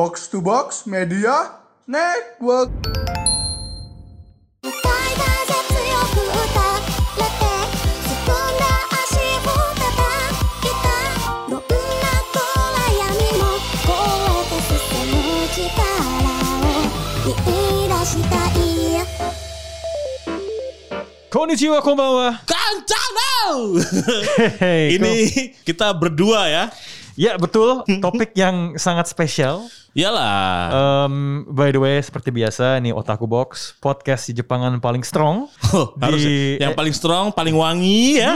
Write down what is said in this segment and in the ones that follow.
Box to Box Media Network. Konnichiwa, konbanwa. Kancana! Ini kita berdua ya. Ya betul, topik yang sangat spesial. Iyalah. Um, by the way, seperti biasa nih Otaku Box, podcast di Jepangan paling strong. Oh, harus di- yang paling strong, paling wangi ya.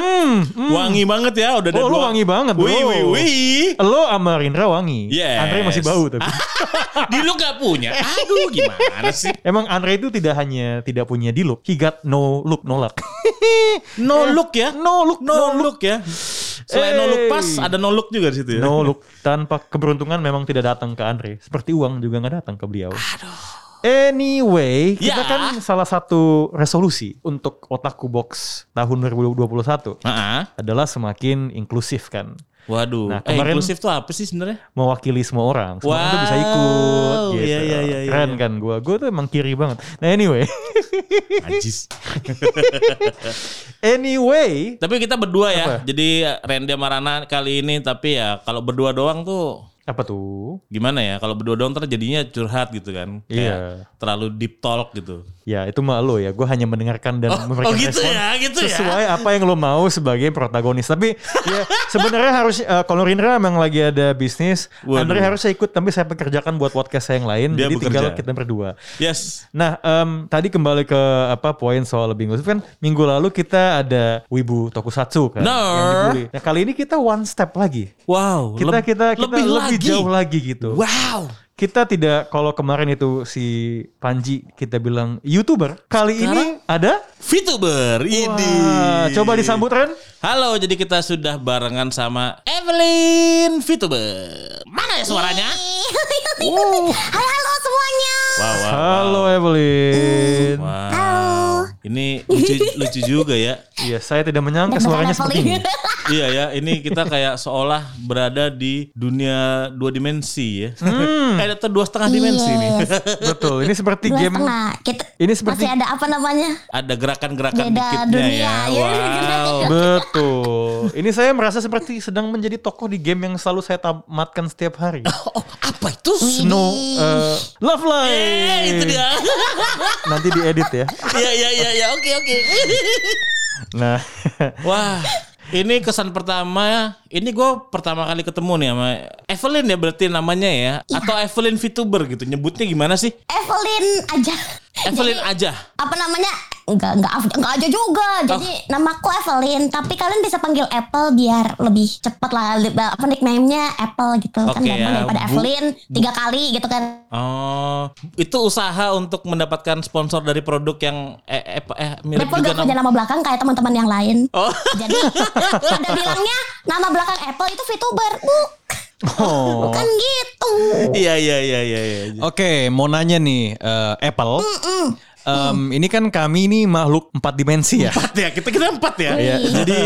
Wangi banget ya, udah ada Oh, lu dua. wangi banget, bro. Wih, wih, wih. Lo sama Rindra wangi. Yes. Andre masih bau tapi. Di lu gak punya. Aduh, gimana sih? Emang Andre itu tidak hanya tidak punya di look, he got no look, no luck. No look ya. No look, No look ya. Selain no look Eh. pas, ada no look juga di situ ya. No look. Tanpa keberuntungan memang tidak datang ke Andre. Seperti uang juga nggak datang ke beliau. Anyway, kita Ya. kan salah satu resolusi untuk Otaku Box tahun 2021 Ah, adalah semakin inklusif kan. Waduh. Nah, eh, kemarin- inklusif tuh apa sih sebenarnya? Mewakili semua orang. Semua orang tuh bisa ikut Wow, gitu. iya, iya, iya, Keren iya. kan gua. Gua tuh emang kiri banget. Nah anyway. Najis. anyway. Tapi kita berdua ya. Apa? Jadi Randy sama Rana kali ini tapi ya kalau berdua doang tuh Apa tuh? gimana ya? Kalau berdua doang ntar jadinya curhat gitu kan. Iya. Terlalu deep talk gitu. Ya itu mah lo ya. Gue hanya mendengarkan dan Oh, memberikan oh gitu respon ya, gitu ya. sesuai apa yang lo mau sebagai protagonis. Tapi ya sebenarnya harus eh, kalau Rindra emang lagi ada bisnis, Waduh. Andre harusnya ikut. Tapi saya pekerjakan buat podcast saya yang lain. Dia jadi tinggal bekerja. kita berdua. Yes. Nah, em, tadi kembali ke apa poin soal lebih inklusif kan minggu lalu kita ada Wibu Tokusatsu kan yang dibully. Nah, kali ini kita one step lagi. Wow. Kita leb- kita kita lebih, jauh lagi gitu. Wow. Kita tidak kalau kemarin itu si Panji kita bilang YouTuber, kali ini ada VTuber ini. Coba disambut Ren. Halo, jadi kita sudah barengan sama Evelyn VTuber. Mana ya suaranya? Halo halo semuanya Wow, wow. Halo Evelyn. Wow. Halo Ini lucu lucu juga ya. Iya, saya tidak menyangka Dan suaranya seperti ini. Iya ya, ini kita kayak seolah berada di dunia dua dimensi ya. Hmm. Eh, atau dua setengah dimensi nih. Yes. Betul, ini seperti Dua game setengah kita Ini seperti- Masih ada apa namanya Ada gerakan-gerakan Beda dikitnya dunia, ya. ya. Wow. Betul. Ini saya merasa seperti sedang menjadi tokoh di game yang selalu saya tamatkan setiap hari. Oh, apa itu? Snow eh, Love Live. Eh, itu dia. Nanti diedit ya. Iya, iya, iya, iya. Oke, oke. Nah, Wah, ini kesan pertama. Ini gue pertama kali ketemu nih sama Evelyn ya berarti namanya ya, atau Evelyn VTuber gitu. Nyebutnya gimana sih? Evelyn aja Evelyn Jadi, aja. apa namanya Enggak, enggak, enggak aja juga. Jadi namaku Evelyn, tapi kalian bisa panggil Apple biar lebih cepet lah. Apa nickname-nya Apple gitu kan Oke, gampang ya. daripada Bu- Evelyn tiga kali gitu kan. Oh, itu usaha untuk mendapatkan sponsor dari produk yang eh, eh, eh mirip Apple juga gak punya nama belakang kayak teman-teman yang lain. Oh. Jadi pada bilangnya nama belakang Apple itu VTuber. Bu, oh. bukan gitu. Iya, iya, iya, iya, iya. Oke, mau nanya nih eh, Apple. Em, ini kan kami ini makhluk empat dimensi ya. Empat ya, kita kita empat ya. Ya, jadi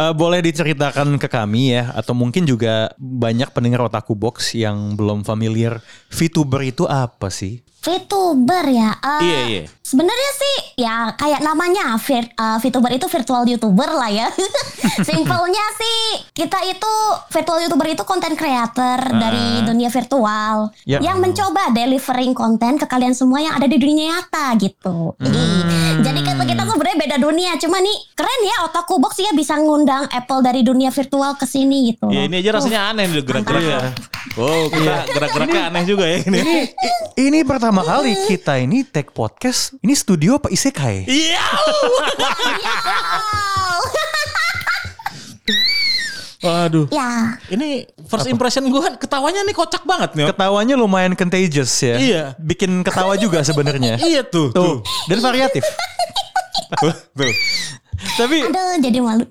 eh, boleh diceritakan ke kami ya atau mungkin juga banyak pendengar otaku box yang belum familiar VTuber itu apa sih? VTuber ya. eh, Iya, iya. Sebenarnya sih ya kayak namanya vir- eh, VTuber itu virtual YouTuber lah ya. Simpelnya sih kita itu virtual YouTuber itu konten creator dari dunia virtual Ya. yang mencoba delivering konten ke kalian semua yang ada di dunia nyata gitu. Jadi kata kita sebenarnya beda dunia. Cuma nih keren ya Otaku Box ya bisa ngundang Apple dari dunia virtual ke sini gitu. Ya ini aja rasanya aneh nih gerak-geraknya. Oh, kita gerak-geraknya aneh juga ya ini. Ini ini pertama kali kita ini take podcast. Ini studio apa isekai? Iya. Waduh. ya. Ini first impression gue ketawanya nih kocak banget nih. Ketawanya lumayan contagious ya. Iya. Bikin ketawa juga sebenarnya. Iya tuh, tuh. Tuh, dan variatif. Tuh. Tapi Aduh, jadi malu.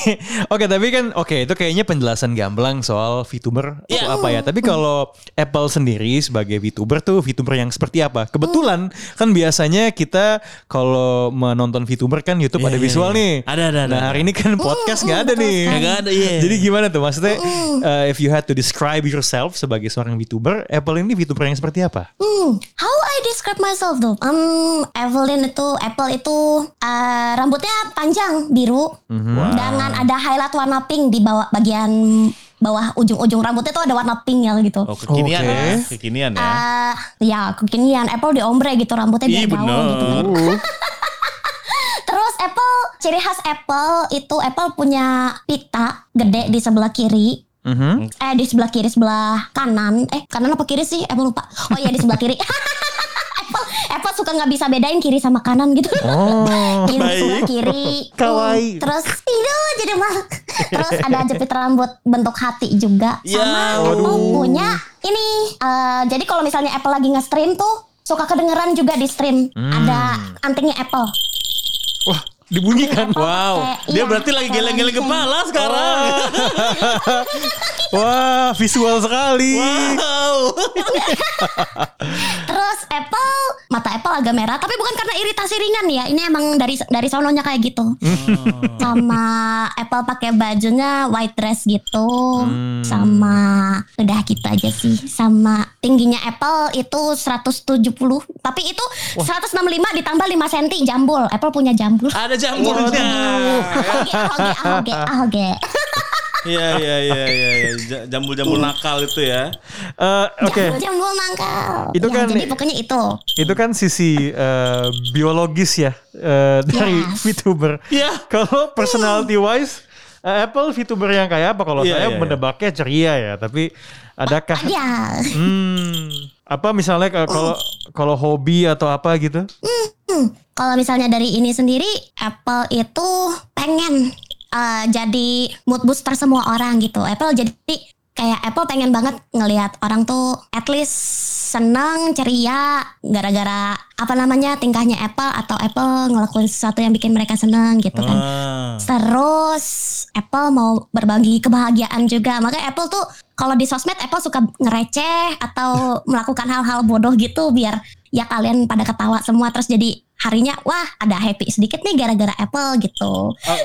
oke tapi kan oke itu kayaknya penjelasan gamblang soal VTuber Iya. apa ya. Tapi kalau Apple sendiri sebagai VTuber tuh VTuber yang seperti apa? Kebetulan kan biasanya kita kalau menonton VTuber kan YouTube Iya, ada iya, visual iya. nih. Ada, ada, ada, Nah ada. hari ini kan podcast nggak ada nih. Kagak ada, iya. Jadi gimana tuh maksudnya? uh, if you had to describe yourself sebagai seorang VTuber, Apple ini VTuber yang seperti apa? Hmm, how I describe myself tuh? Um, Evelyn itu, Apple itu uh, rambutnya panjang biru dengan ada highlight warna pink di bawah bagian bawah ujung-ujung rambutnya tuh ada warna pink ya gitu. Oh kekinian Oke. ya. Kekinian ya. Eh, ya kekinian Apple di ombre gitu rambutnya biar gaul gitu kan. Terus Apple ciri khas Apple itu Apple punya pita gede di sebelah kiri. Mhm. Eh di sebelah kiri sebelah kanan. Eh kanan apa kiri sih? Apple lupa. Oh iya di sebelah kiri. Apple Apple suka nggak bisa bedain kiri sama kanan gitu. Oh. Kiri sebelah kiri. Kawaii. Terus itu jadi malu. Terus ada jepit rambut bentuk hati juga. Ya, Sama Apple punya ini. eh, jadi kalau misalnya Apple lagi nge-stream tuh suka kedengeran juga di stream. Hmm. Ada antingnya Apple. Wah, dibunyikan. Apple Wow. Dia iya, berarti lagi geleng-geleng lonceng. kepala sekarang. Wah, visual sekali. Wow. Terus Apple mata Apple agak merah tapi bukan karena iritasi ringan ya. Ini emang dari dari sononya kayak gitu. Sama Apple pakai bajunya white dress gitu. Sama udah gitu aja sih. Sama tingginya Apple itu 170 tapi itu 165 ditambah 5 cm jambul. Apple punya jambul. Ada jamurnya. Ahoge, ahoge, ahoge, ahoge. Iya iya iya iya iya. Ja- jambul-jambul nakal itu ya. Eh, Oke. Jambul, jambul mangkal. Itu Ya, kan- jadi pokoknya itu. Itu kan sisi eh, biologis ya eh, dari Yes. VTuber. Iya. Kalau personality wise Apple VTuber yang kayak apa? Kalau Iya, saya iya, iya. menebaknya ceria ya, tapi adakah Ya. hmm, apa misalnya kalau kalau hobi atau apa gitu? Kalau misalnya dari ini sendiri, Apple itu pengen uh, jadi mood booster semua orang gitu. Apple jadi kayak Apple pengen banget ngelihat orang tuh at least senang, ceria, gara-gara apa namanya tingkahnya Apple atau Apple ngelakuin sesuatu yang bikin mereka senang gitu kan. Ah. Terus Apple mau berbagi kebahagiaan juga. Makanya Apple tuh kalau di sosmed Apple suka ngereceh atau melakukan hal-hal bodoh gitu biar ya kalian pada ketawa semua terus jadi harinya wah ada happy sedikit nih gara-gara Apple gitu. Oh,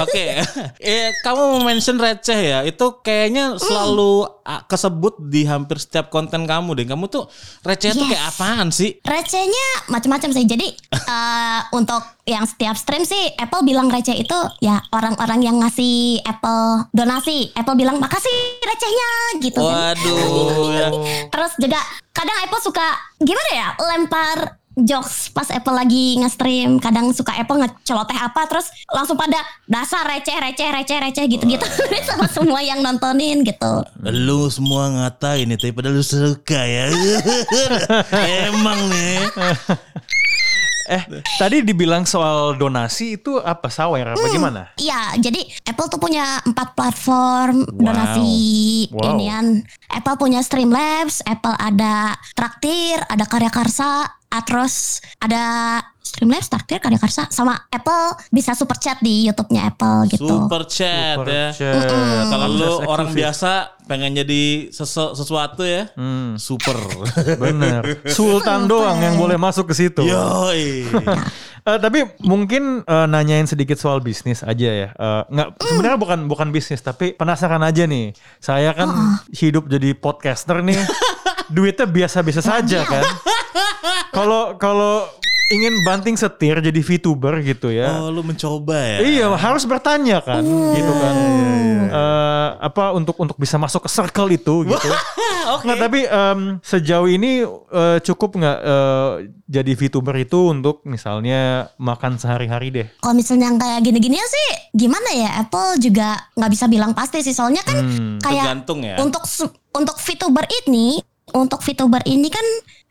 Oke, eh, kamu mau mention receh ya? Itu kayaknya selalu ah, kesebut di hampir setiap konten kamu deh. Kamu tuh receh tuh Yes. kayak apaan sih? Recehnya macam-macam sih. Jadi eh, untuk yang setiap stream sih Apple bilang receh itu ya orang-orang yang ngasih Apple donasi. Apple bilang makasih recehnya gitu kan. Waduh, ya. Terus juga kadang Apple suka gimana ya lempar jokes pas Apple lagi nge-stream kadang suka Apple ngeceloteh apa terus langsung pada dasar receh receh receh receh gitu-gitu sama semua yang nontonin gitu Lu semua ngatain itu padahal lu suka ya. Emang nih. Eh, tadi dibilang soal donasi itu apa sawer apa gimana? Iya, jadi Apple tuh punya empat platform Wow. donasi Wow. inian. Apple punya Streamlabs, Apple ada Traktir, ada Karya Karsa, terus ada Streamlabs, Traktir, Karya Karsa, sama Apple bisa super chat di YouTube-nya Apple gitu. Super chat Super ya. chat. Kalau lu orang biasa pengen jadi sesu- sesuatu ya, Hmm. super. Bener. Sultan doang yang boleh masuk ke situ. Yoi. Eh, tapi mungkin eh, nanyain sedikit soal bisnis aja ya. Eh, nggak sebenarnya bukan bukan bisnis tapi penasaran aja nih. Saya kan hidup jadi podcaster nih. Duitnya biasa-biasa saja kan. Kalau kalau ingin banting setir jadi VTuber gitu ya. Oh, lu mencoba ya? Iya harus bertanya kan, gitu kan. Eh, apa untuk untuk bisa masuk ke circle itu gitu. Oke. Nggak, tapi em, sejauh ini eh, cukup nggak eh, jadi VTuber itu untuk misalnya makan sehari-hari deh? Kalau misalnya yang kayak gini-gini sih gimana ya Apple juga nggak bisa bilang pasti sih soalnya kan Hmm. kayak Tergantung ya. untuk untuk VTuber ini untuk VTuber ini kan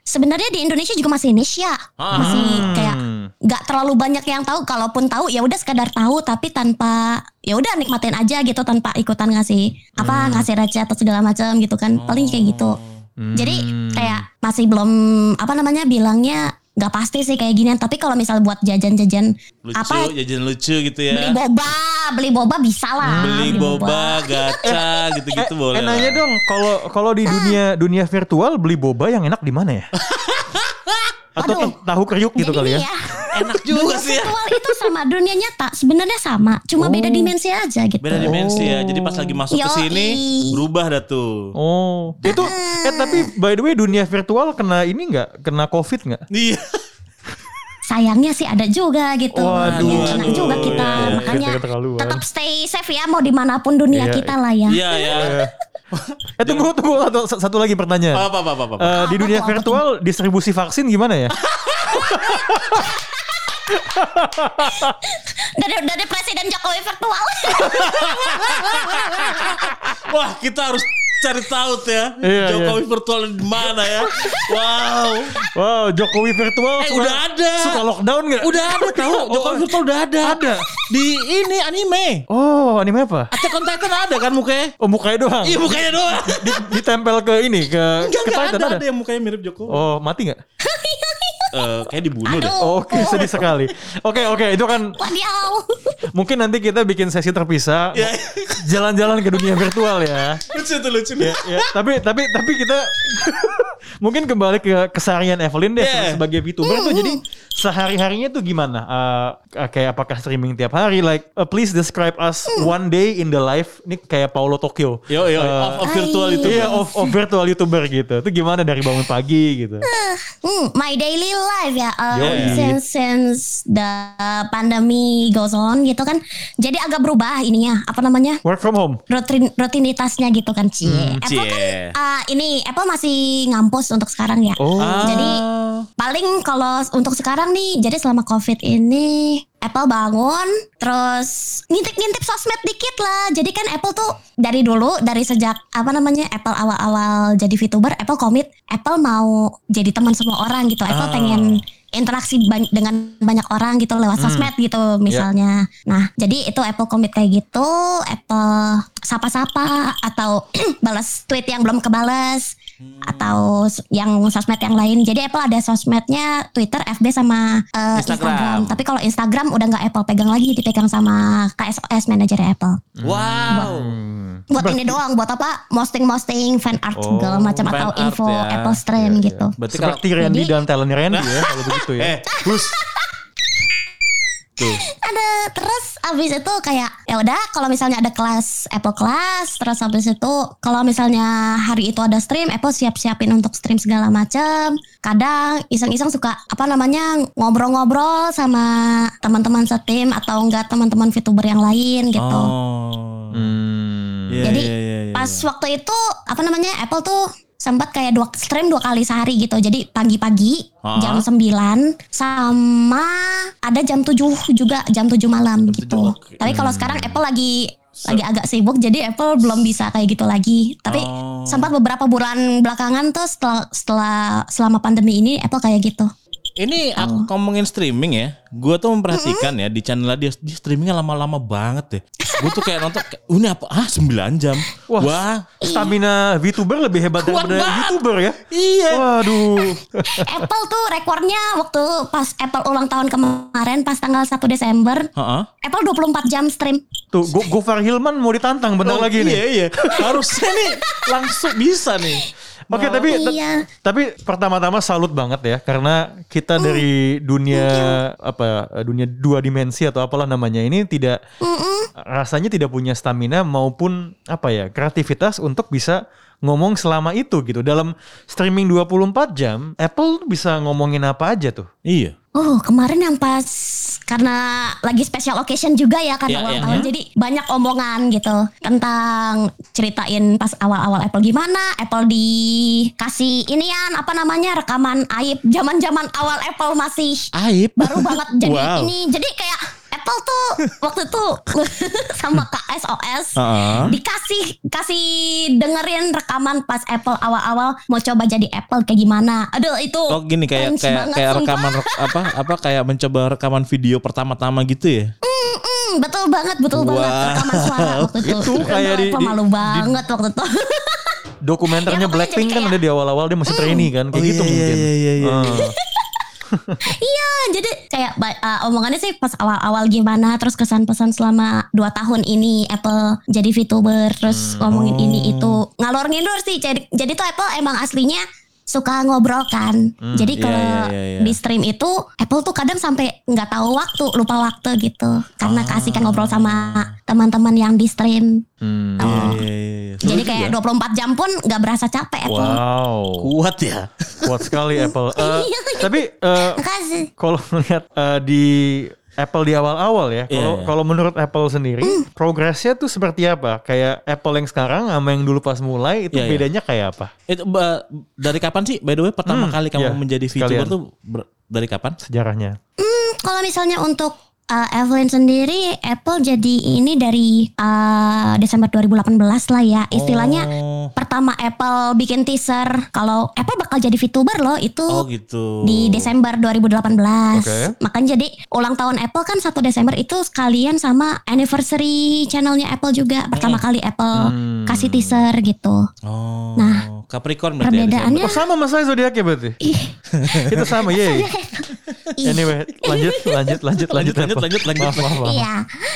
sebenarnya di Indonesia juga masih niche ya Ah. masih kayak Hmm. nggak terlalu banyak yang tahu kalaupun tahu ya udah sekadar tahu tapi tanpa ya udah nikmatin aja gitu tanpa ikutan ngasih apa ngasih receh atau segala macam gitu kan paling kayak gitu jadi Hmm. kayak masih belum apa namanya bilangnya nggak pasti sih kayak ginian. Tapi kalau misal buat jajan-jajan Lucu, apa jajan lucu gitu beli ya. boba, beli boba bisa lah. Beli boba, gacha gitu-gitu boleh. eh, nanya lah. dong, kalau kalau di dunia dunia virtual beli boba yang enak di mana ya? Atau Aduh. tahu kriuk gitu kali ya? nih Enak juga dunia sih ya. virtual itu sama dunia nyata sebenarnya sama, cuma beda dimensi aja gitu. Beda dimensi ya. Jadi pas lagi masuk ke sini berubah dah tuh. Oh, itu eh tapi by the way dunia virtual kena ini nggak? Kena covid nggak? Iya. Sayangnya sih ada juga gitu. Waduh, ya, kena waduh. juga kita. Iya, iya, Makanya kita tetap stay safe ya mau di mana pun dunia Iya, kita lah ya. Iya ya. Eh tunggu tunggu satu, satu lagi pertanyaan. Apa apa apa apa. Eh, di Apa dunia apa virtual distribusi vaksin gimana ya? Dari dari Presiden Jokowi virtual. Wah, kita harus cari tahu ya. Iya, Jokowi virtual di mana ya? Wow. Wow, Jokowi virtual Eh, suka- udah ada. Suka lockdown nggak? Udah ada tahu. Jokowi virtual udah ada. Ada. Di ini anime. Oh, anime apa? Attack on Titan ada kan mukanya? Oh, mukanya doang. Iya mukanya doang. Di- ditempel ke ini ke Enggak ke enggak Titan ada, ada yang mukanya mirip Jokowi. Oh, mati nggak? Eh, kayak dibunuh deh. Aduh. Oke, sedih sekali. Oke, oke, itu kan Wadiau. mungkin nanti kita bikin sesi terpisah. Ya. Jalan-jalan ke dunia virtual ya. Lucu tuh lucu. ya, ya. Tapi tapi tapi kita mungkin kembali ke keseharian Evelyn deh Yeah. sebagai VTuber tuh jadi sehari-harinya tuh gimana? Uh, uh, kayak apakah streaming tiap hari? Like uh, please describe us one day in the life. Ini kayak Paulo Tokyo. Yo yo, Uh, of, of virtual Hai. itu. Iya, of, of virtual YouTuber gitu. Itu gimana dari bangun pagi gitu? Hmm, my daily life ya. Uh, Yoi. since since the pandemi goes on gitu kan. Jadi agak berubah ininya. Apa namanya? Work from home. rutin rutinitasnya gitu kan Cie. Hmm, Apple kan cie. uh, ini Apple masih ngampus untuk sekarang ya. Oh. Jadi paling kalau untuk sekarang nih, jadi selama COVID ini Apple bangun terus ngintip-ngintip sosmed dikit lah. Jadi kan Apple tuh dari dulu dari sejak apa namanya Apple awal-awal jadi VTuber, Apple komit Apple mau jadi teman semua orang gitu. Apple Ah. pengen interaksi bany- dengan banyak orang gitu lewat sosmed gitu misalnya. Nah, jadi itu Apple komit kayak gitu, Apple sapa-sapa atau balas tweet yang belum kebales atau s- yang sosmed yang lain. Jadi Apple ada sosmednya Twitter, FB sama eh, Instagram. Instagram. Tapi kalau Instagram udah nggak Apple pegang lagi, dipegang sama KSOS manajer Apple. Wow. Hmm. Buat ini doang, buat apa? Posting-posting fan art Oh, segala macam atau art info ya. Apple Stream Iya, gitu. Berarti kalau Seperti Randy Jadi- dan talent Randy ya kalau begitu ya. eh, Gus. Tuh. ada terus abis itu kayak ya udah kalau misalnya ada kelas Apple kelas terus habis itu kalau misalnya hari itu ada stream Apple siap-siapin untuk stream segala macam kadang iseng-iseng suka apa namanya ngobrol-ngobrol sama teman-teman setim atau enggak teman-teman VTuber yang lain gitu Oh. Hmm. Iya, Jadi, iya, iya, iya. pas waktu itu apa namanya Apple tuh sempat kayak dua stream dua kali sehari gitu. Jadi pagi-pagi Ah. jam 9 sama ada jam 7 juga jam 7 malam gitu. oke. Tapi kalau sekarang Apple lagi lagi agak sibuk jadi Apple belum bisa kayak gitu lagi. Tapi Oh. sempat beberapa bulan belakangan tuh setelah setelah selama pandemi ini Apple kayak gitu. Ini aku ngomongin streaming ya. Gue tuh memperhatikan ya di channel dia, dia streamingnya lama-lama banget deh. Gue tuh kayak nonton, kayak, "Uh, ini apa? Ah 9 jam. Wah. Wah. Stamina VTuber lebih hebat Kuat daripada banget. YouTuber ya. Iya. Waduh. Apple tuh rekornya waktu pas Apple ulang tahun kemarin pas tanggal 1 Desember Heeh. Apple 24 jam stream. Tuh, Go Gofar Hilman mau ditantang bentar Oh, lagi nih. Iya, iya. Harusnya nih langsung bisa nih. Oke, Nah, tapi Iya. tapi pertama-tama salut banget ya karena kita dari dunia apa dunia dua dimensi atau apalah namanya ini tidak rasanya tidak punya stamina maupun apa ya kreativitas untuk bisa ngomong selama itu gitu. Dalam streaming 24 jam, Apple tuh bisa ngomongin apa aja tuh. Iya. Oh kemarin yang pas karena lagi special occasion juga ya karena Iya, ulang iya, tahun iya. jadi banyak omongan gitu tentang ceritain pas awal-awal Apple gimana Apple dikasih inian apa namanya rekaman aib zaman-zaman awal Apple masih Aib. baru banget jadi Wow. ini jadi kayak Apple tuh waktu itu sama KSOS Heeh. dikasih kasih dengerin rekaman pas Apple awal-awal mau coba jadi Apple kayak gimana aduh itu Oh gini kayak kayak banget, kayak rekaman rek- apa apa kayak mencoba rekaman video pertama-tama gitu ya. Hmm, betul banget, betul banget Wow. rekaman suara waktu itu. Itu kayak di- Aduh, di- malu di- banget waktu itu. Dokumenternya Ya, Blackpink kan kayak- ada di awal-awal dia masih trainee kan kayak Oh, gitu iya, mungkin. iya, iya, iya. Ah. Iya, jadi kayak uh, omongannya sih pas awal-awal gimana, terus kesan pesan selama 2 tahun ini Apple jadi VTuber, terus ngomongin ini itu ngalor ngidur sih. Jadi jadi tuh Apple emang aslinya suka ngobrol kan. jadi iya, kalau iya, iya, iya. di stream itu Apple tuh kadang sampai nggak tahu waktu, lupa waktu gitu. Karena kasihkan ngobrol sama teman-teman yang di stream. Hmm. Iya, iya, iya. Seru Jadi kayak juga. 24 jam pun nggak berasa capek Apple. Wow. kuat ya. Kuat sekali Apple. Eh, tapi eh, Makasih. kalau melihat eh, di Apple di awal-awal ya, Iya, kalau kalau menurut Apple sendiri, Mm. progresnya tuh seperti apa? Kayak Apple yang sekarang sama yang dulu pas mulai itu Iya, iya. bedanya kayak apa? Itu dari kapan sih? By the way, pertama Hmm, kali kamu iya, menjadi sekalian. VTuber tuh ber- dari kapan? Sejarahnya. Kalau misalnya untuk uh, Evelyn sendiri, Apple jadi ini dari uh, Desember 2018 lah ya. Istilahnya Oh, pertama Apple bikin teaser kalau Apple bakal jadi VTuber loh itu oh gitu. di Desember 2018. Oke. Makanya jadi ulang tahun Apple kan 1 Desember itu sekalian sama anniversary channelnya Apple juga. Pertama kali Apple Hmm. kasih teaser gitu. Oh, Nah, Capricorn berarti ya, Perbedaannya Oh sama mas saya zodiaknya berarti? itu sama. Ih. Anyway, lanjut, lanjut, lanjut, lanjut, Lanjut, lanjut, Lanjut, lanjut. Maaf, maaf, maaf. Iya.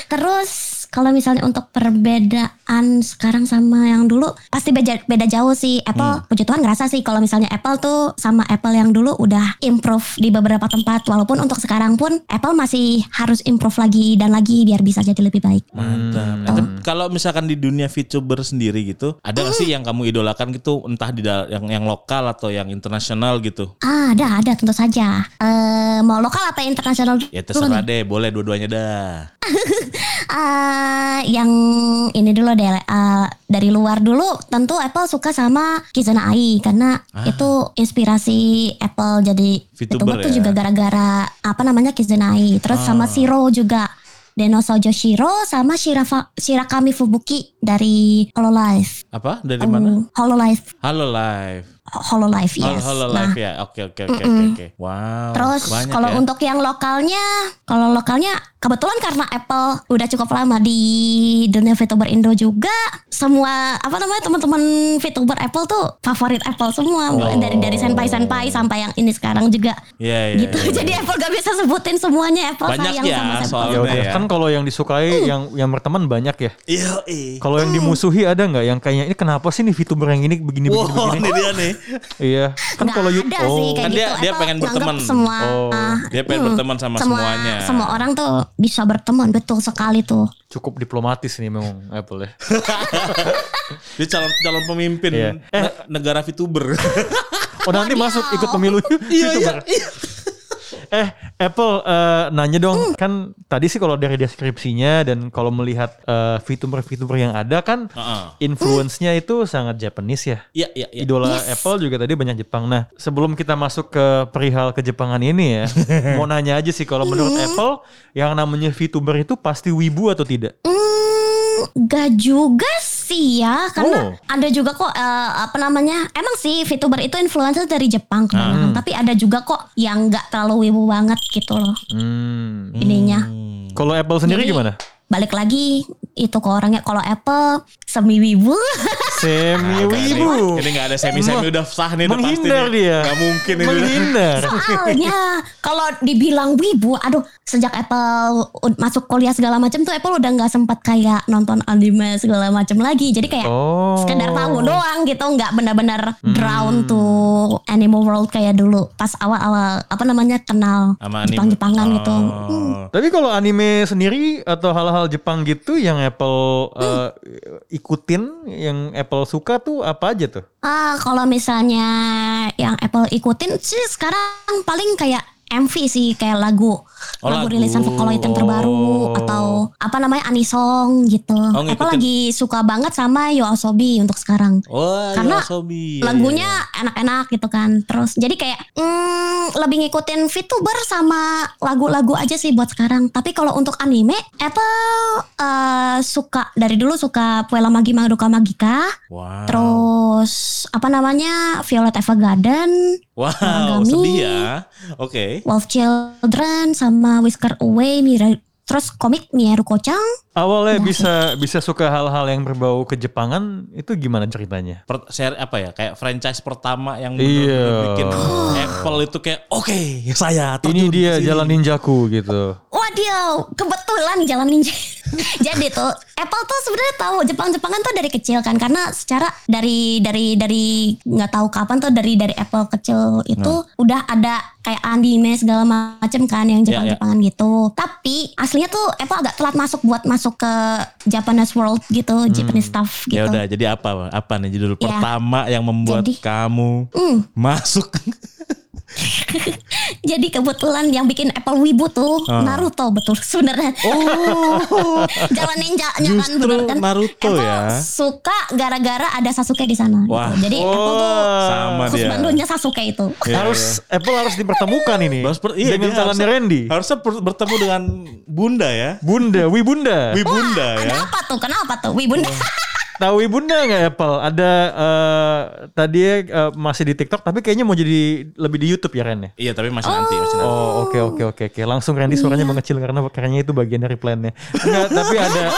Terus kalau misalnya untuk perbedaan sekarang sama yang dulu pasti beda, beda jauh sih. Apple puji Tuhan ngerasa sih kalau misalnya Apple tuh sama Apple yang dulu udah improve di beberapa tempat walaupun untuk sekarang pun Apple masih harus improve lagi dan lagi biar bisa jadi lebih baik. Mantap. Nah, tapi Kalau misalkan di dunia VTuber sendiri gitu, ada gak sih yang kamu idolakan gitu, entah di yang yang lokal atau yang internasional gitu? Ah, ada ada tentu saja. Eh mau lokal apa internasional Ya terserah deh, boleh dua-duanya dah. Ah, yang ini dulu deh eh, dari luar dulu tentu Apple suka sama Kizuna Ai karena itu inspirasi Apple jadi VTuber VTuber tuh ya? juga gara-gara apa namanya Kizuna Ai terus sama Shiro juga Denosojo Shiro sama Shirafa, Shirakami Fubuki dari Hololive. Apa? Dari mana? Um, Hololive, Halo Live. Hololive Halo, yes. Halo Nah, Live ya. Oke, oke, oke, oke, oke. Wow. Terus kalau ya. untuk yang lokalnya, kalau lokalnya kebetulan karena Apple udah cukup lama di dunia VTuber Indo juga, semua apa namanya teman-teman VTuber Apple tuh favorit Apple semua, mulai dari dari senpai senpai sampai yang ini sekarang juga. Iya, iya. gitu. iya. Jadi Apple gak bisa sebutin semuanya Apple Banyak sayang ya, sama soalnya. Ya ya. kan kalau yang disukai, yang yang berteman banyak ya. Iya, iya. Kalau yang dimusuhi ada nggak yang kayaknya ini kenapa sih nih VTuber yang ini begini begini Wow, begini? ini dia nih. Iya, kan Nggak kalau YouTube ada sih kayak Kan gitu. dia- dia pengen berteman. Semua, Oh, dia pengen berteman sama semuanya. Semua orang tuh bisa berteman, betul sekali tuh. cukup diplomatis nih memang Apple ya. Dia calon calon pemimpin Iya. Eh. ne- negara VTuber. Oh nanti masuk ikut pemilu Iya, VTuber. Eh Apple eh, nanya dong Hmm. kan tadi sih kalau dari deskripsinya dan kalau melihat eh, VTuber-VTuber yang ada kan Heeh. influence-nya itu sangat Japanese ya. Iya, iya, iya. Idola Yes. Apple juga tadi banyak Jepang. Nah, sebelum kita masuk ke perihal kejepangan ini ya, mau nanya aja sih kalau menurut Hmm. Apple yang namanya VTuber itu pasti wibu atau tidak? Hmm, gak juga sih ya, karena Oh. ada juga kok eh, apa namanya, emang sih VTuber itu influencer dari Jepang kebanyakan, tapi ada juga kok yang nggak terlalu wibu banget gitu loh Hmm. ininya. Kalau Apple sendiri Jadi- gimana? Balik lagi itu ke orangnya, kalau Apple semi wibu, Semi wibu. Ini gak ada semi-semi udah sah nih udah pasti dia. Gak mungkin ini. Menghindar. soalnya kalau dibilang wibu, aduh sejak Apple masuk kuliah segala macam tuh Apple udah nggak sempat kayak nonton anime segala macam lagi, jadi kayak Oh. sekedar tahu doang gitu nggak benar-benar drown to animal world kayak dulu pas awal-awal apa namanya kenal. Jepang-Jepangan Oh. gitu Hmm. Tapi kalau anime sendiri atau hal-hal Jepang gitu yang Apple eh, ikutin, yang Apple suka tuh apa aja tuh? ah kalau misalnya yang Apple ikutin sih sekarang paling kayak MV sih kayak lagu Oh, lagu lagu. rilisan Vocaloid yang terbaru Oh. atau apa namanya anisong gitu Oh, ngikutin. Apple lagi suka banget sama Yoasobi untuk sekarang Wah, Karena Yoasobi. Iya, lagunya enak-enak gitu kan terus jadi kayak hmm, lebih ngikutin VTuber sama lagu-lagu aja sih buat sekarang tapi kalau untuk anime Apple eh, suka dari dulu suka Puella Magi Madoka Magica. Wow. terus apa namanya Violet Evergarden Wow, Origami. sedih ya. Oke. Wolf Children sama Whisker Away Mira- terus komik Mieruko-chan. Awalnya bisa bisa suka hal-hal yang berbau kejepangan itu gimana ceritanya? Per, share apa ya kayak franchise pertama yang Iya. bikin Apple itu kayak oke saya Ini dia ke sini." jalan ninjaku gitu. Waduh, kebetulan jalan ninja. Jadi tuh Apple tuh sebenarnya tahu Jepang-Jepangan tuh dari kecil kan karena secara dari dari dari nggak tahu kapan tuh dari dari Apple kecil itu udah ada kayak anime segala macem kan yang Jepang-Jepangan gitu. Tapi aslinya tuh Apple agak telat masuk buat masuk ke Japanese world gitu, Japanese stuff Ya gitu. udah jadi apa apa nih judul Ya. pertama yang membuat Jadi- kamu Hmm. masuk Jadi kebetulan yang bikin Apple Wibu tuh Ah. Naruto betul sebenarnya. Oh Jalan ninja-nya kan bener kan. Naruto Apple ya. Suka gara-gara ada Sasuke di sana. gitu. Wah. Jadi Apple tuh sama khusus dia. bandunya Sasuke itu. Iya, harus Apple harus dipertemukan ini Harus ber- iya, dengan harusnya- Randy. Harusnya ber- bertemu dengan Bunda ya. Bunda, Wi Bunda. Wi Bunda ya. Ada apa tuh? Kenapa tuh? Wibunda. Tahu Wi Bunda nggak Apple? Ada eh, tadi eh, masih di TikTok tapi kayaknya mau jadi lebih di YouTube ya Ren ya? Iya tapi masih nanti masih nanti. Oh oke oke oke oke langsung Randy suaranya Iya. mengecil karena kayaknya itu bagian dari plannya. Enggak tapi ada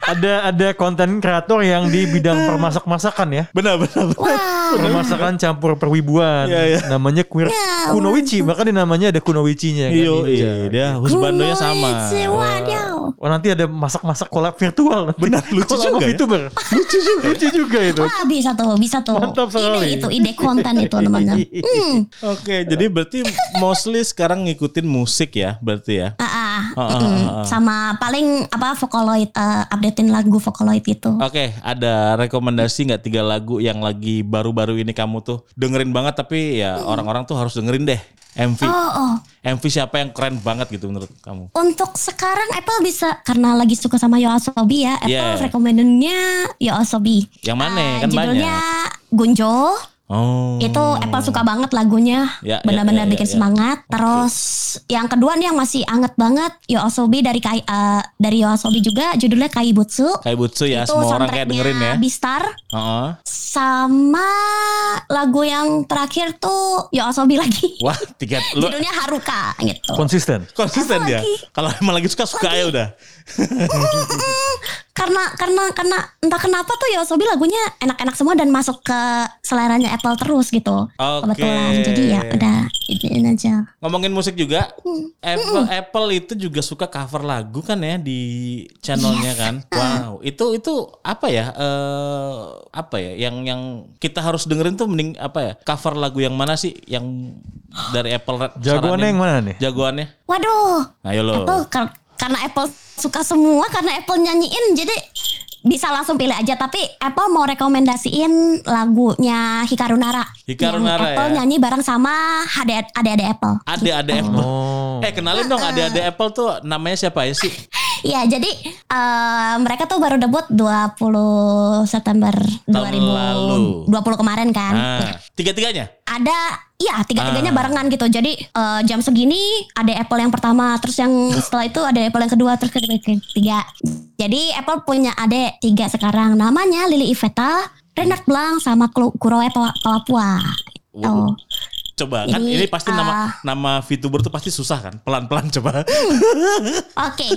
ada ada konten kreator yang di bidang permasak-masakan ya. Benar benar. benar. Wah. Permasakan campur perwibuan. Iya, iya. Namanya queer Ya, kunowichi bahkan di namanya ada kunowichinya kan. Ninja. iya, dia husbandonya sama. Kunoichi, Oh nanti ada masak-masak collab virtual. nanti. Benar, lucu juga ya. VTuber. lucu juga. lucu juga itu. Wah bisa tuh, bisa tuh. Mantap sekali. Ide itu, ide konten itu namanya. Hmm. Oke, jadi berarti mostly sekarang ngikutin musik ya, berarti ya. Ah. Ah, ah, Mm. ah, ah. Sama paling apa Vocaloid, eh, updatein lagu Vocaloid itu. Oke, ada rekomendasi nggak tiga lagu yang lagi baru-baru ini kamu tuh dengerin banget tapi ya orang-orang tuh harus dengerin deh. MV, Oh, oh. MV siapa yang keren banget gitu menurut kamu? Untuk sekarang Apple bisa karena lagi suka sama Yoasobi ya. Apple Yeah. recommendednya Yoasobi. Yang mana? Eh, Kan judulnya Gunjo. Oh. Itu Apple suka banget lagunya. Ya, ya, Benar-benar ya, ya, bikin ya. semangat. Terus yang kedua nih yang masih anget banget Yoasobi dari Kai eh, dari Yoasobi juga judulnya Kaibutsu. Kayak Butsu ya, itu semua orang kayak dengerin ya. Bistar. Heeh. Sama lagu yang terakhir tuh Yoasobi lagi. Wah, tiga lu Judulnya Haruka gitu. Konsisten. konsisten dia. lagi? Kalau emang lagi suka suka ya udah. karena karena karena entah kenapa tuh Yoasobi lagunya enak-enak semua dan masuk ke seleranya Apple terus gitu. Oke. Kebetulan. Jadi ya udah ini aja. Ngomongin musik juga, Hmm. Apple, Apple itu juga suka cover lagu kan ya di channelnya kan. Wow, itu itu apa ya? eh apa ya? Yang yang kita harus dengerin tuh mending apa ya? Cover lagu yang mana sih? Yang dari Apple Jagoannya yang mana nih? Jagoannya? Waduh. Ayo lo. Apple kar- karena Apple suka semua karena Apple nyanyiin jadi bisa langsung pilih aja tapi Apple mau rekomendasiin lagunya Hikaru Nara Hikaru yang Nara Apple ya? nyanyi bareng sama adik adik Apple Ada-ada Apple. Oh. Eh kenalin dong ada-ada Apple tuh namanya siapa ya sih? Iya jadi eh, mereka tuh baru debut 20 September Tahun lalu. 2020 kemarin kan Ah, tiga-tiganya? ada Iya tiga-tiganya Ah. barengan gitu Jadi eh, jam segini ada Apple yang pertama Terus yang setelah itu ada Apple yang kedua Terus ketiga Jadi Apple punya adik tiga sekarang Namanya Lily Iveta Renard Blanc sama Kuroe Papua Oh. Coba kan Ini, ini pasti nama ah. nama VTuber tuh pasti susah kan? Pelan-pelan coba. Oke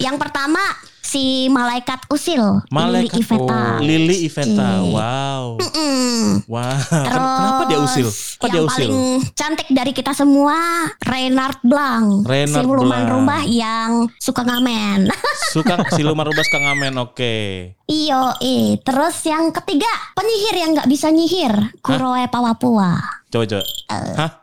Yang pertama Si Malaikat Usil Malaikat Lily Iveta Lily Iveta. Cik. Wow. Mm. Wow. Terus Kenapa dia usil? Dia yang usil? paling cantik dari kita semua Reynard Blanc Reynard Siluman Blanc. rumah yang suka ngamen Suka siluman rubas Kang Amen. Oke. Iyo, eh. Terus yang ketiga, penyihir yang nggak bisa nyihir, Kuroe Pawapua. Coba coba. Hah?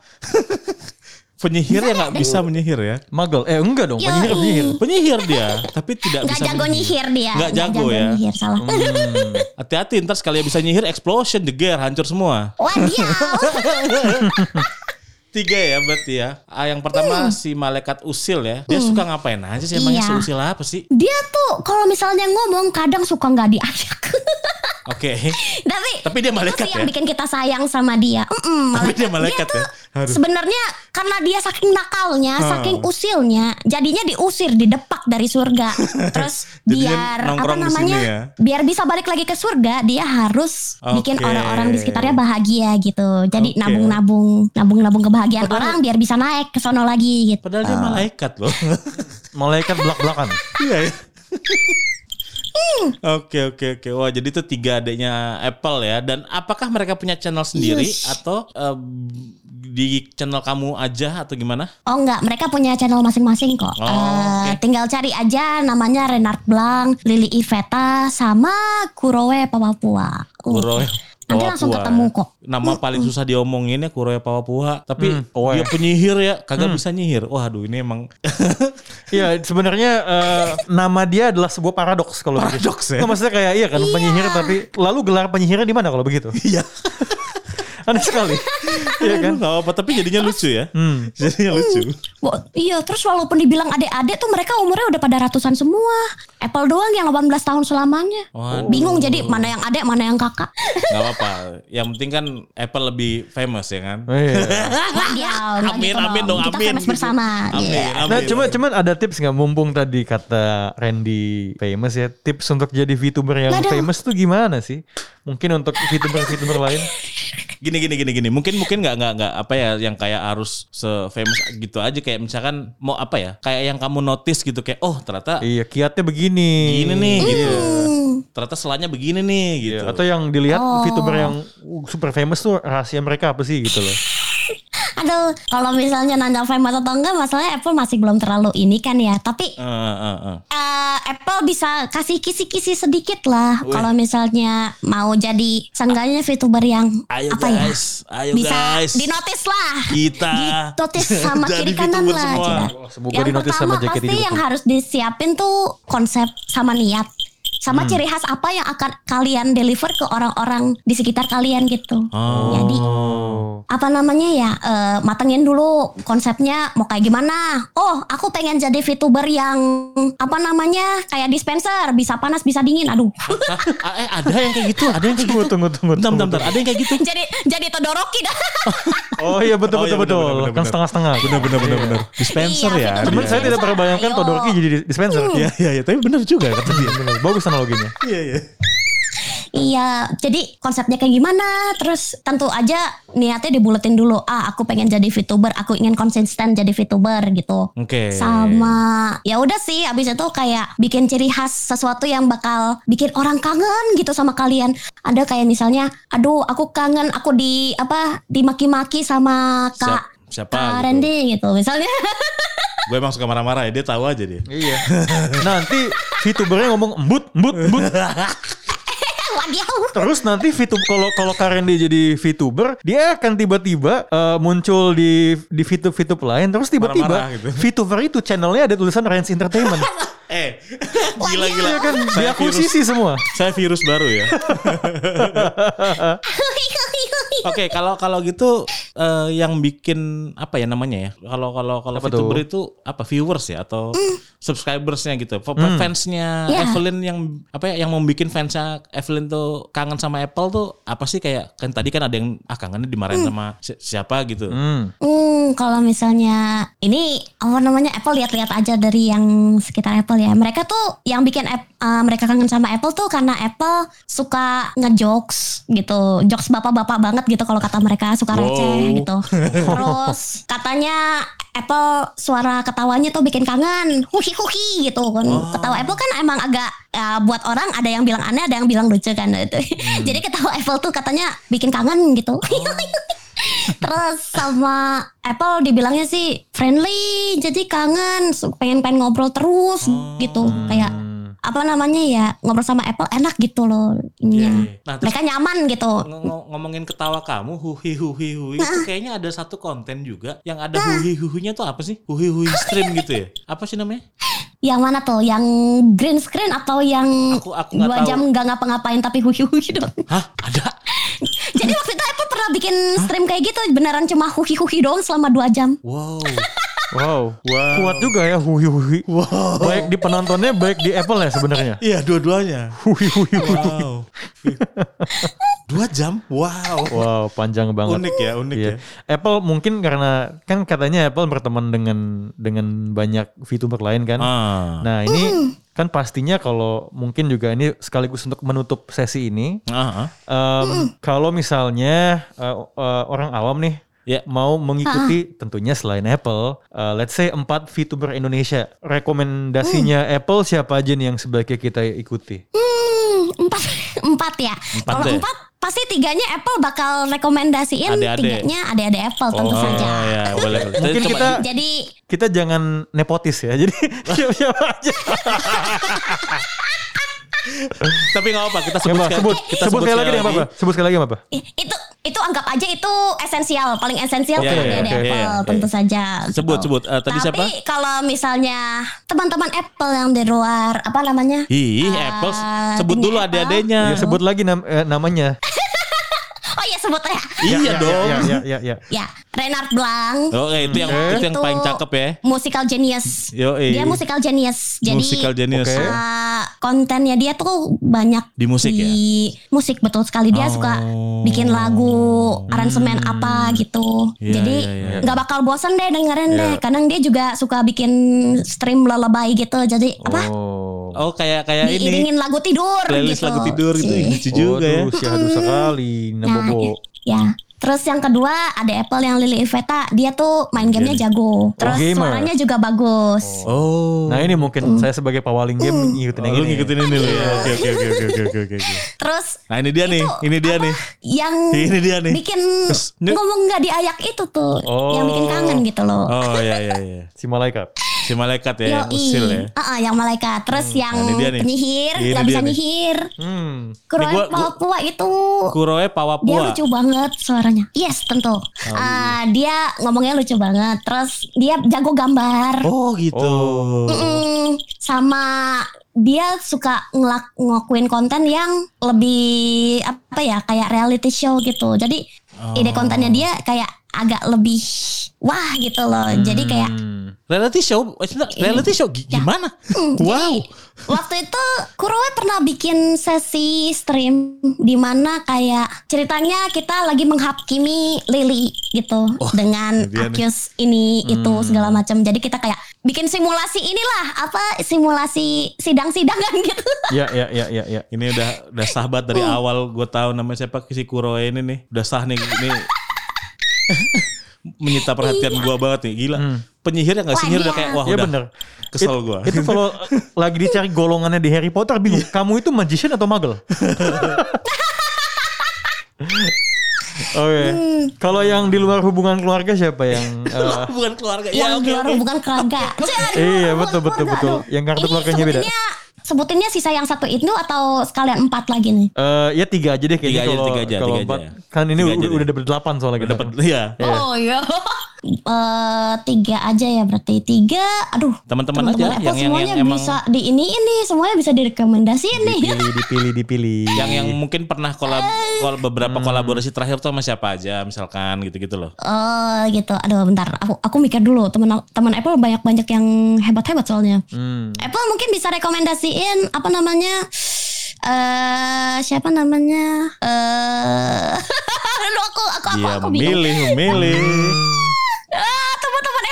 Penyihir yang nggak bisa menyihir ya? Magel. Eh enggak dong. Yoi. Penyihir penyihir. Penyihir dia, tapi tidak Nggak bisa jago nyihir dia. Nggak jago ya? nyihir, salah. Hmm. Hati-hati ntar sekali bisa nyihir explosion, jeger, hancur semua. Wadiau. Tiga ya berarti ya. Ah, yang pertama si malaikat usil ya. Dia suka ngapain aja sih emangnya Iya. seusil apa sih? dia tuh kalau misalnya ngomong kadang suka nggak diajak. Oke. Tapi Tapi dia malaikat itu sih yang ya? bikin kita sayang sama dia. Mm-mm, Tapi dia malaikat tuh ya? Sebenarnya karena dia saking nakalnya, Hmm. saking usilnya, jadinya diusir, didepak dari surga. Terus biar apa nongkrong di namanya? sini ya? Biar bisa balik lagi ke surga, dia harus bikin Oke. orang-orang di sekitarnya bahagia gitu. Jadi nabung-nabung, nabung-nabung kebahagiaan Padahal- orang biar bisa naik ke sono lagi gitu. Padahal dia malaikat loh. malaikat belak-belakan. Iya ya. Oke oke oke. Wah jadi itu tiga adiknya Apple ya. Dan apakah mereka punya channel sendiri Yes. atau eh, di channel kamu aja atau gimana? Oh enggak, mereka punya channel masing-masing kok. Oh, Eh, oke. Tinggal cari aja namanya Renard Blanc, Lily Iveta, sama Kurowe Papua. Uh, Kuroe Nanti langsung ketemu kok. Nama paling susah diomongin ya Kuroe Papua. Tapi Hmm, dia penyihir ya, kagak bisa nyihir. Waduh ini emang Iya, sebenarnya eh, nama dia adalah sebuah paradoks kalau begitu. Paradoks ya? Nggak, maksudnya kayak iya kan penyihir tapi lalu gelar penyihirnya di mana kalau begitu? Iya. Aneh sekali. Iya kan? Gak apa tapi jadinya lucu ya. Hmm. Jadinya lucu. Bo- iya, terus walaupun dibilang adik-adik tuh mereka umurnya udah pada ratusan semua. Apple doang yang 18 tahun selamanya. Waduh. Bingung jadi mana yang adik, mana yang kakak. Gak apa-apa. Yang penting kan Apple lebih famous ya kan. Oh, iya. Nggak dia, nggak Amin, gitu amin dong, Kita amin. famous bersama. Amin, Iya. amin. Nah, cuma cuman ada tips nggak mumpung tadi kata Randy famous ya. Tips untuk jadi VTuber yang Nggak famous tuh gimana sih? Mungkin untuk VTuber-VTuber lain. Gini gini gini gini. Mungkin mungkin nggak nggak nggak apa ya yang kayak harus se famous gitu aja kayak misalkan mau apa ya? Kayak yang kamu notice gitu kayak oh ternyata Iya, kiatnya begini. gini nih gitu. Hmm. Ternyata selanya begini nih gitu. Iya, atau yang dilihat Oh. VTuber yang uh, super famous tuh rahasia mereka apa sih gitu loh. Aduh, kalau misalnya nanya famous atau enggak, masalahnya Apple masih belum terlalu ini kan ya. Tapi Eh, eh, eh. eh, Apple bisa kasih kisi-kisi sedikit lah. Kalau misalnya mau jadi seenggaknya VTuber yang Ayo apa guys, ya? ayo bisa guys. dinotis lah. Kita Dinotis sama kiri kanan lah. semua. Semoga yang pertama sama pasti yang harus disiapin tuh konsep sama niat. Sama Hmm. ciri khas apa yang akan kalian deliver ke orang-orang di sekitar kalian gitu. Oh. Jadi apa namanya ya eh, matengin dulu konsepnya mau kayak gimana oh aku pengen jadi VTuber yang apa namanya kayak dispenser bisa panas bisa dingin aduh eh ada yang kayak gitu, ada yang kayak gitu. tunggu, tunggu, tunggu, bentar, bentar. Ada yang kayak gitu. jadi jadi Todoroki dah Oh iya betul Oh, iya, betul betul. benar, benar, kan benar. setengah-setengah. Bener bener bener bener. Dispenser Iya, ya. VTuber. Cuman saya tidak pernah bayangkan. Todoroki jadi dispenser. Iya iya iya, tapi bener juga kata dia. Bagus analoginya. Iya iya. iya jadi konsepnya kayak gimana terus tentu aja niatnya dibuletin dulu ah aku pengen jadi VTuber aku ingin konsisten jadi VTuber gitu Oke. sama ya udah sih abis itu kayak bikin ciri khas sesuatu yang bakal bikin orang kangen gitu sama kalian ada kayak misalnya aduh aku kangen aku di apa dimaki-maki sama kak Siap- siapa kak gitu. Randy gitu misalnya Gue emang suka marah-marah ya, dia tahu aja dia. Iya. Nanti VTubernya ngomong embut, embut, embut. Terus nanti VTuber kalau kalau Karen dia jadi VTuber, dia akan tiba-tiba eh, muncul di di VTuber VTuber lain. Terus tiba-tiba gitu. VTuber itu channelnya ada tulisan Rans Entertainment. Eh, gila gila. Iya kan Saya diakuisisi semua. Saya virus baru ya. Oke, kalau kalau gitu eh, yang bikin apa ya namanya ya? Kalau kalau kalau Apa VTuber tuh? itu apa viewers ya atau subscribersnya gitu. Hmm. Fansnya Iya. Evelyn yang apa ya yang membuat fansnya Evelyn tuh kangen sama Apple tuh apa sih kayak kan tadi kan ada yang ah kangennya dimarahin sama si- siapa gitu. Hmm. Hmm, kalau misalnya ini apa namanya Apple lihat-lihat aja dari yang sekitar Apple ya. Mereka tuh yang bikin app, eh, mereka kangen sama Apple tuh karena Apple suka ngejokes gitu, jokes bapak-bapak banget gitu kalau kata mereka suka receh Wow. gitu. Terus katanya Apple suara ketawanya tuh bikin kangen, huhi huhi gitu kan. Ketawa Apple kan emang agak ya, buat orang ada yang bilang aneh, ada yang bilang lucu kan gitu. Jadi ketawa Apple tuh katanya bikin kangen gitu. Terus sama Apple dibilangnya sih friendly, jadi kangen, pengen pengen ngobrol terus gitu, kayak apa namanya ya ngobrol sama Apple enak gitu loh ininya. Iya, iya. Nah, Mereka nyaman gitu. Ng- ng- ngomongin ketawa kamu huhi huhi huhi itu kayaknya ada satu konten juga yang ada huhi huhinya tuh apa sih huhi huhi stream gitu ya apa sih namanya Yang mana tuh? Yang green screen atau yang Aku- aku dua tahu. jam nggak ngapa-ngapain tapi hui-hui dong. hah ada Jadi waktu itu Apple pernah bikin stream kayak gitu beneran cuma hui-hui doang selama dua jam. wow Wow. Wow. Kuat juga ya hui hui. wow Baik di penontonnya, baik di Apple ya sebenarnya. iya dua-duanya Hui hui hui. wow dua jam wow Wow, panjang banget. unik ya unik Iya. ya Apple mungkin karena kan katanya Apple berteman dengan dengan banyak VTuber lain kan. ah Nah, ini kan pastinya kalau mungkin juga ini sekaligus untuk menutup sesi ini. ah, ah. Em, Kalau misalnya eh, eh, orang awam nih Ya. mau mengikuti tentunya selain Apple, uh, let's say 4 VTuber Indonesia. Rekomendasinya Apple siapa aja nih yang sebaiknya kita ikuti? Hmm, empat empat ya. Empat Kalau empat pasti tiganya Apple bakal rekomendasiin Adik-adik. tiganya adik-adik Apple tentu Oh saja. ya, boleh boleh. Mungkin Coba- kita Jadi kita jangan nepotis ya. Jadi siapa-siapa aja. tapi nggak apa kita sebut apa, sekali- sebut, kita sebut sekali lagi nggak apa-apa. Sebut sekali lagi nggak apa-apa. i- itu itu anggap aja itu esensial, paling esensial Oke, tuh oke, adik-adik oke, Apple iya, tentu saja. Sebut, gitu. sebut. Eh, tadi siapa? Tapi kalau misalnya teman-teman Apple yang di luar apa namanya? Ih, Eh, Apple sebut dulu Apple. adik-adiknya. Ya, sebut lagi nam- eh, namanya. Oh iya sebut ya. Iya Ya, dong. Ya, ya, ya, ya. Ya, Renard Blanc. Oh, eh, itu yang Oke. itu yang paling cakep ya. Musical genius. Yoi. Dia musical genius. Jadi Musical genius. Oke. uh, kontennya dia tuh banyak Di musik ya? musik betul sekali dia suka Oh. bikin lagu aransemen apa gitu Iya, jadi iya, iya. nggak bakal bosan deh dengerin Iya. deh kadang dia juga suka bikin stream lullaby gitu jadi apa Oh. Oh, kayak kayak ini diiringin lagu tidur playlist gitu. lagu tidur gitu. Lucu juga ya. Syahdu sekali Nah, Bobo. ya terus yang kedua ada Apple yang Lily Iveta dia tuh main gamenya jago terus gamer. suaranya juga bagus Oh. Nah ini mungkin saya sebagai pawaling game ngikutin Oh, yang lu ini. ngikutin ini lu ya. Oke oke oke oke oke oke oke. terus Nah, ini dia nih. Ini dia nih. yang Ini dia nih. bikin Terus, ngomong nggak diayak itu tuh Oh. yang bikin kangen gitu loh Oh iya iya iya. Si malaikat. Si malaikat ya, yang Yoi. usil ya. Ah, ah, yang malaikat terus yang Nah, dia nih. penyihir Ini dia bisa nih. nyihir Hmm. Kuroe gua- Papua itu Kuroe dia Pawapua. lucu banget suaranya yes tentu Oh, Ah, iya. dia ngomongnya lucu banget terus dia jago gambar Oh gitu. Oh. Mm, sama dia suka ngelak ngelakuin konten yang lebih apa ya kayak reality show gitu jadi ide kontennya dia kayak agak lebih wah gitu loh jadi kayak Hmm. Reality show, sebentar, reality show Ya. gimana? Hmm, Wow. jadi waktu itu Kuroe pernah bikin sesi stream di mana kayak ceritanya kita lagi menghakimi Lily gitu dengan dia nih. accuse ini itu segala macam. Jadi kita kayak bikin simulasi inilah apa simulasi sidang-sidangan gitu. Ya ya ya ya ya. Ini udah udah sahabat dari Hmm. awal gue tahu namanya siapa si Kuroe ini nih. Udah sah nih ini menyita perhatian gua banget nih. Gila. Penyihir yang nggak Wah, sihir udah kayak wah Ya udah bener. kesel It- gua. Itu kalau lagi dicari golongannya di Harry Potter bingung. Kamu itu magician atau muggle? Oke. Kalau yang di luar hubungan keluarga siapa yang eh, Bukan keluarga. yang Ya oke di luar hubungan keluarga. Luar Iya, hubungan betul, betul, keluarga. betul. Aduh. Yang kartu Ini keluarganya beda. sebutinnya- sisa yang satu itu atau sekalian empat lagi nih? eh, ya tiga aja deh Tiga kayaknya aja, kalau tiga aja, kalau tiga empat aja. Kan ini udah, udah dapet delapan soalnya kita. Dapat iya. Oh iya. Eh tiga aja ya berarti tiga. Aduh. Teman-teman aja Apple yang- yang- semuanya yang emang- bisa di ini ini semuanya bisa direkomendasiin nih. Dipilih, dipilih, dipilih. Yang yang mungkin pernah kolab, kol- beberapa kolaborasi terakhir tuh sama siapa aja misalkan gitu-gitu loh. Oh gitu. Aduh bentar. Aku aku mikir dulu. Teman teman Apple banyak banyak yang hebat hebat soalnya. Hmm. Apple mungkin bisa rekomendasiin apa namanya? Eh siapa namanya? Eh Aduh aku aku aku, Dia aku bingung. memilih,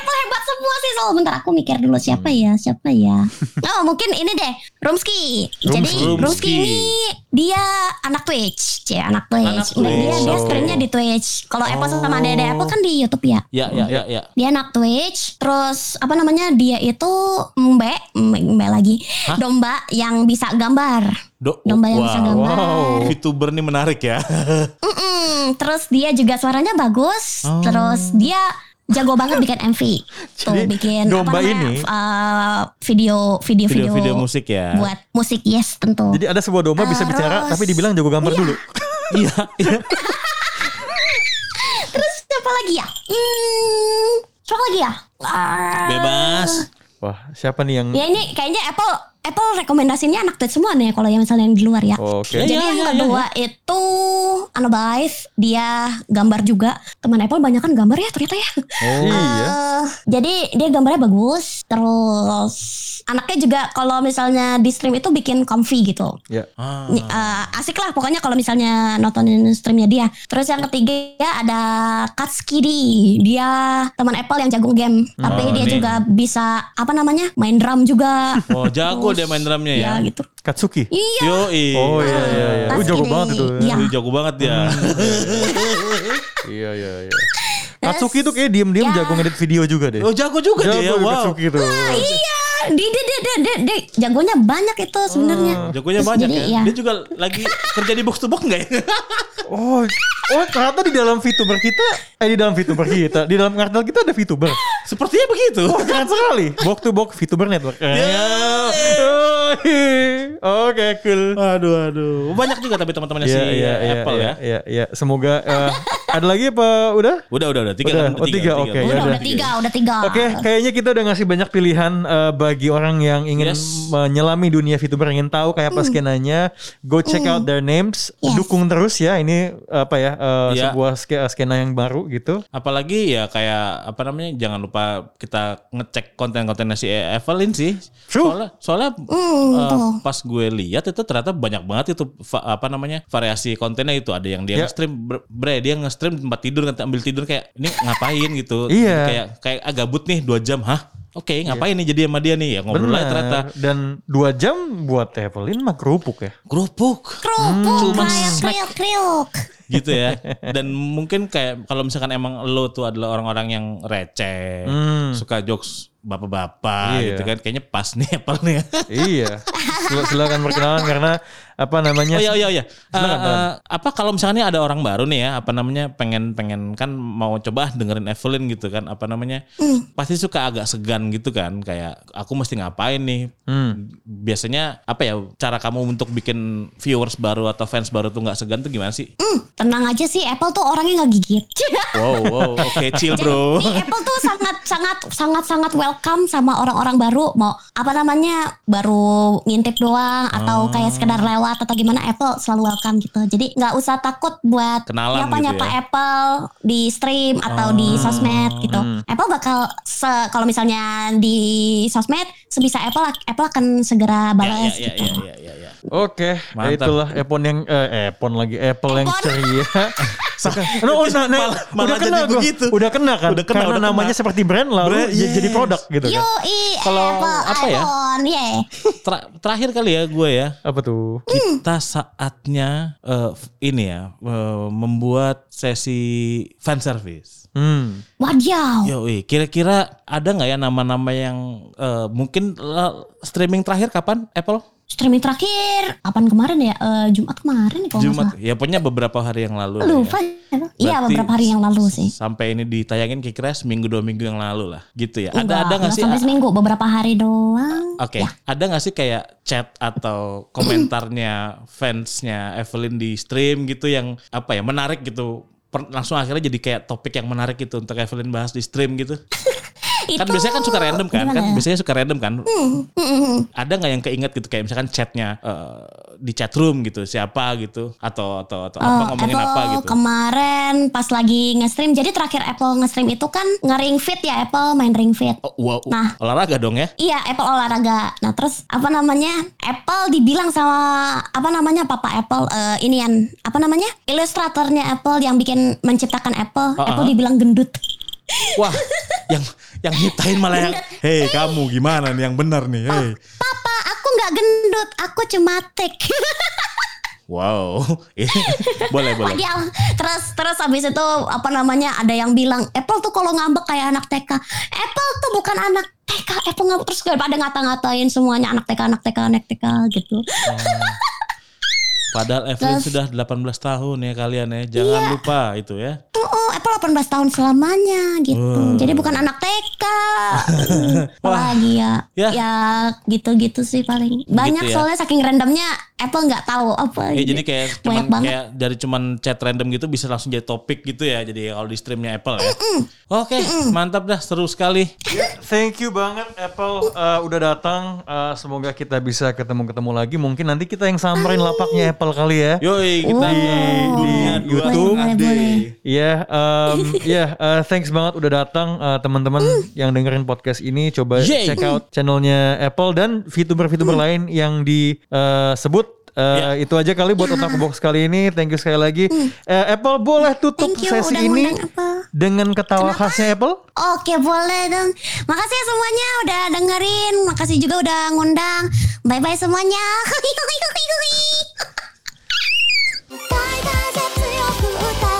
Apple hebat semua sih soal bentar aku mikir dulu siapa ya siapa ya. Oh mungkin ini deh Rumski. Jadi Rumski. Rumski. ini dia anak Twitch. Cie anak Twitch, Anak Nah, dia dia streamnya di Twitch. Kalau Apple sama Dede Apple kan di YouTube ya? Ya, ya, ya, ya. dia anak Twitch. Terus apa namanya dia itu mbe mbe, mbe lagi. Domba yang bisa gambar. Do, domba yang bisa wow. gambar. Wow. VTuber nih menarik ya. Mm-mm. terus dia juga suaranya bagus. Oh. terus dia jago banget bikin MV tuh Jadi, bikin domba apa namanya ini- uh, video video video Video-video musik ya. buat musik yes tentu Jadi ada sebuah domba bisa bicara Terus- tapi dibilang jago gambar dulu. Iya, iya. terus siapa lagi ya hmm, siapa lagi ya Ah, Bebas. Wah, siapa nih yang ya ini kayaknya Apple Apple rekomendasinya anak Twitch semua nih kalau yang misalnya yang di luar ya Oke. Jadi Iya, yang iya, kedua itu Anabive dia gambar juga teman Apple banyak kan gambar ya ternyata ya. Oh iya. Eh, jadi dia gambarnya bagus, terus anaknya juga kalau misalnya di stream itu bikin comfy gitu. Ya. Ah. Eh, asik lah pokoknya kalau misalnya nontonin streamnya dia. Terus yang ketiga ada Katskidi, dia teman Apple yang jago game, tapi Oh, dia nih. juga bisa apa namanya main drum juga. Oh, jago dia main drumnya ya. ya gitu. Katsuki. Iya. Yoi. Oh iya iya iya. Pas Uh, jago ini, banget itu. iya. Ih, jago banget dia. Iya iya iya. Katsuki tuh kayak diem-diem Ya. jago ngedit video juga deh. Oh jago juga dia ya. Jago Wow. Katsuki tuh. iya, dia dia dia dia, dia, dia jagonya banyak itu sebenarnya. Jagonya Terus banyak jadi, ya. iya. Dia juga lagi kerja di box to box enggak ya? Oh, oh ternyata di dalam VTuber kita, eh di dalam VTuber kita, di dalam kartel kita ada VTuber. Sepertinya begitu. Oh, keren sekali. Box to box VTuber Network. Ya. Oh, Oke, cool. Aduh aduh. Banyak juga tapi teman-temannya si Iya, iya, iya, Apple iya, ya. Iya, iya. Semoga eh, ada lagi apa? Udah? Udah udah udah tiga Udah. kan? Oh, tiga, oke, ya udah, udah. udah tiga, udah tiga. Oke, kayaknya kita udah ngasih banyak pilihan eh, bagi orang yang ingin Yes. menyelami dunia VTuber ingin tahu kayak apa skenanya. Go check out their names, Yes. dukung terus ya. Ini apa ya? eh, Iya. sebuah ske- skena yang baru gitu. Apalagi ya kayak apa namanya jangan lupa kita ngecek konten-kontennya si Evelyn sih. True. Soalnya soalnya uh, pas gue lihat itu ternyata banyak banget itu apa namanya variasi kontennya itu ada yang dia Ya. nge-stream bre, dia nge-stream di tempat tidur ambil tidur kayak ini ngapain gitu. Iya. Kayak kayak ah, gabut nih dua jam hah? Oke ngapain nih jadi sama dia nih ya ngobrol aja ternyata. Dan dua jam buat Evelyn mah kerupuk ya. Kerupuk. Kerupuk Cuman kayak snack. kriuk kriuk. Gitu ya. Dan mungkin kayak kalau misalkan emang lo tuh adalah orang-orang yang receh, Hmm. suka jokes bapak-bapak Iya. gitu kan, kayaknya pas nih Apple nih. iya. Sil- Silakan perkenalan karena apa namanya? Oh iya iya iya. Silakan, eh, apa kalau misalnya ada orang baru nih ya, apa namanya pengen pengen kan mau coba dengerin Evelyn gitu kan, apa namanya? Pasti suka agak segan gitu kan, kayak aku mesti ngapain nih? Hmm. Biasanya apa ya cara kamu untuk bikin viewers baru atau fans baru tuh nggak segan tuh gimana sih? Hmm, tenang aja sih Apple tuh orangnya nggak gigit. Wow wow, oke chill bro. Jadi Apple tuh sangat sangat sangat sangat welcome sama orang-orang baru mau apa namanya baru ngintip doang atau kayak sekedar lewat atau gimana Apple selalu welcome gitu. Jadi nggak usah takut buat Kenalan nyapa nyapa gitu ya. Apple di stream atau di sosmed gitu. Apple bakal se- kalau misalnya di sosmed sebisa Apple Apple akan segera Ya balas ya ya gitu. ya ya ya. Oke, Mantap. itulah Epon yang eh Epon lagi Apple yang ceria. no, oh, nah, nah, Malah- malah udah kena jadi gua. begitu. Udah kena kan? Udah kena, Karena udah kena. namanya seperti brand lalu Brand, j- jadi yes. produk gitu kan. Yoi Kalau apa ya? yeah. Ter- terakhir kali ya gue ya. Apa tuh? Kita saatnya eh, ini ya eh, membuat sesi fan service. Hmm. Wadiau. Yo, kira-kira ada nggak ya nama-nama yang eh, mungkin eh, streaming terakhir kapan Apple? Streaming terakhir kapan kemarin ya? Eh, Jumat kemarin kalau nggak Jumat. salah. Ya pokoknya beberapa hari yang lalu. ya. Lupa. ya. Iya beberapa hari yang lalu sih. Sampai ini ditayangin kira-kira seminggu dua minggu yang lalu lah, gitu ya. Ada Enggak, ada nggak enggak sih? sampai seminggu beberapa hari doang. Oke, ada nggak sih kayak chat atau komentarnya fansnya Evelyn di stream gitu yang apa ya menarik gitu? Per- langsung akhirnya jadi kayak topik yang menarik gitu untuk Evelyn bahas di stream gitu. kan Itu biasanya kan suka random kan? gimana Kan ya? biasanya suka random kan? Mm-mm. Ada nggak yang keinget gitu kayak misalkan chatnya eh, di chat room gitu siapa gitu atau atau atau apa Oh, ngomongin Apple apa gitu? kemarin pas lagi nge-stream. Jadi terakhir Apple nge-stream itu kan nge-ring fit ya Apple main ring fit. Oh, wow, Nah. olahraga dong ya? Iya, Apple olahraga. Nah, terus apa namanya? Apple dibilang sama apa namanya Papa Apple eh, ini yang apa namanya? Ilustratornya Apple yang bikin menciptakan Apple. Oh, Apple oh. dibilang gendut. Wah, yang yang nyiptain malah yang, hei kamu gimana nih yang benar nih, hei. Papa, nggak gendut, aku cuma tek. Wow, boleh boleh. Padahal terus terus habis itu apa namanya ada yang bilang Apple tuh kalau ngambek kayak anak TK. Apple tuh bukan anak TK. Apple ngambek terus pada ngata-ngatain semuanya anak TK, anak TK, anak TK gitu. Padahal Evelyn Terus- sudah 18 tahun ya kalian ya. Jangan lupa itu ya. Oh, oh, Apple 18 tahun selamanya gitu. Wah. Jadi bukan anak TK. Apalagi ya. Ya. Ya gitu-gitu sih paling. Banyak ya. soalnya saking randomnya Apple nggak tahu apa. Eh, gitu. jadi kayak cuman banget. kayak dari cuman chat random gitu bisa langsung jadi topik gitu ya. Jadi kalau di streamnya Apple ya. Oke, mantap dah, seru sekali. Thank you banget Apple uh, udah datang. Uh, semoga kita bisa ketemu-ketemu lagi. Mungkin nanti kita yang samperin lapaknya Apple kali ya. Yoi, kita Wow. di Di YouTube. Boleh, HD um, yeah, uh, thanks banget udah datang uh, teman-teman mm. yang dengerin podcast ini. Coba Yay. check mm. out mm. channelnya Apple dan VTuber-VTuber mm. lain yang disebut. Uh, Uh, yeah. Itu aja kali buat yeah. otak Box kali ini. Thank you sekali lagi. Mm. Uh, Apple boleh tutup you, sesi ini Apple. dengan ketawa Kenapa? khasnya Apple? Oke boleh dong. Makasih ya semuanya udah dengerin. Makasih juga udah ngundang. Bye bye semuanya. bye bye.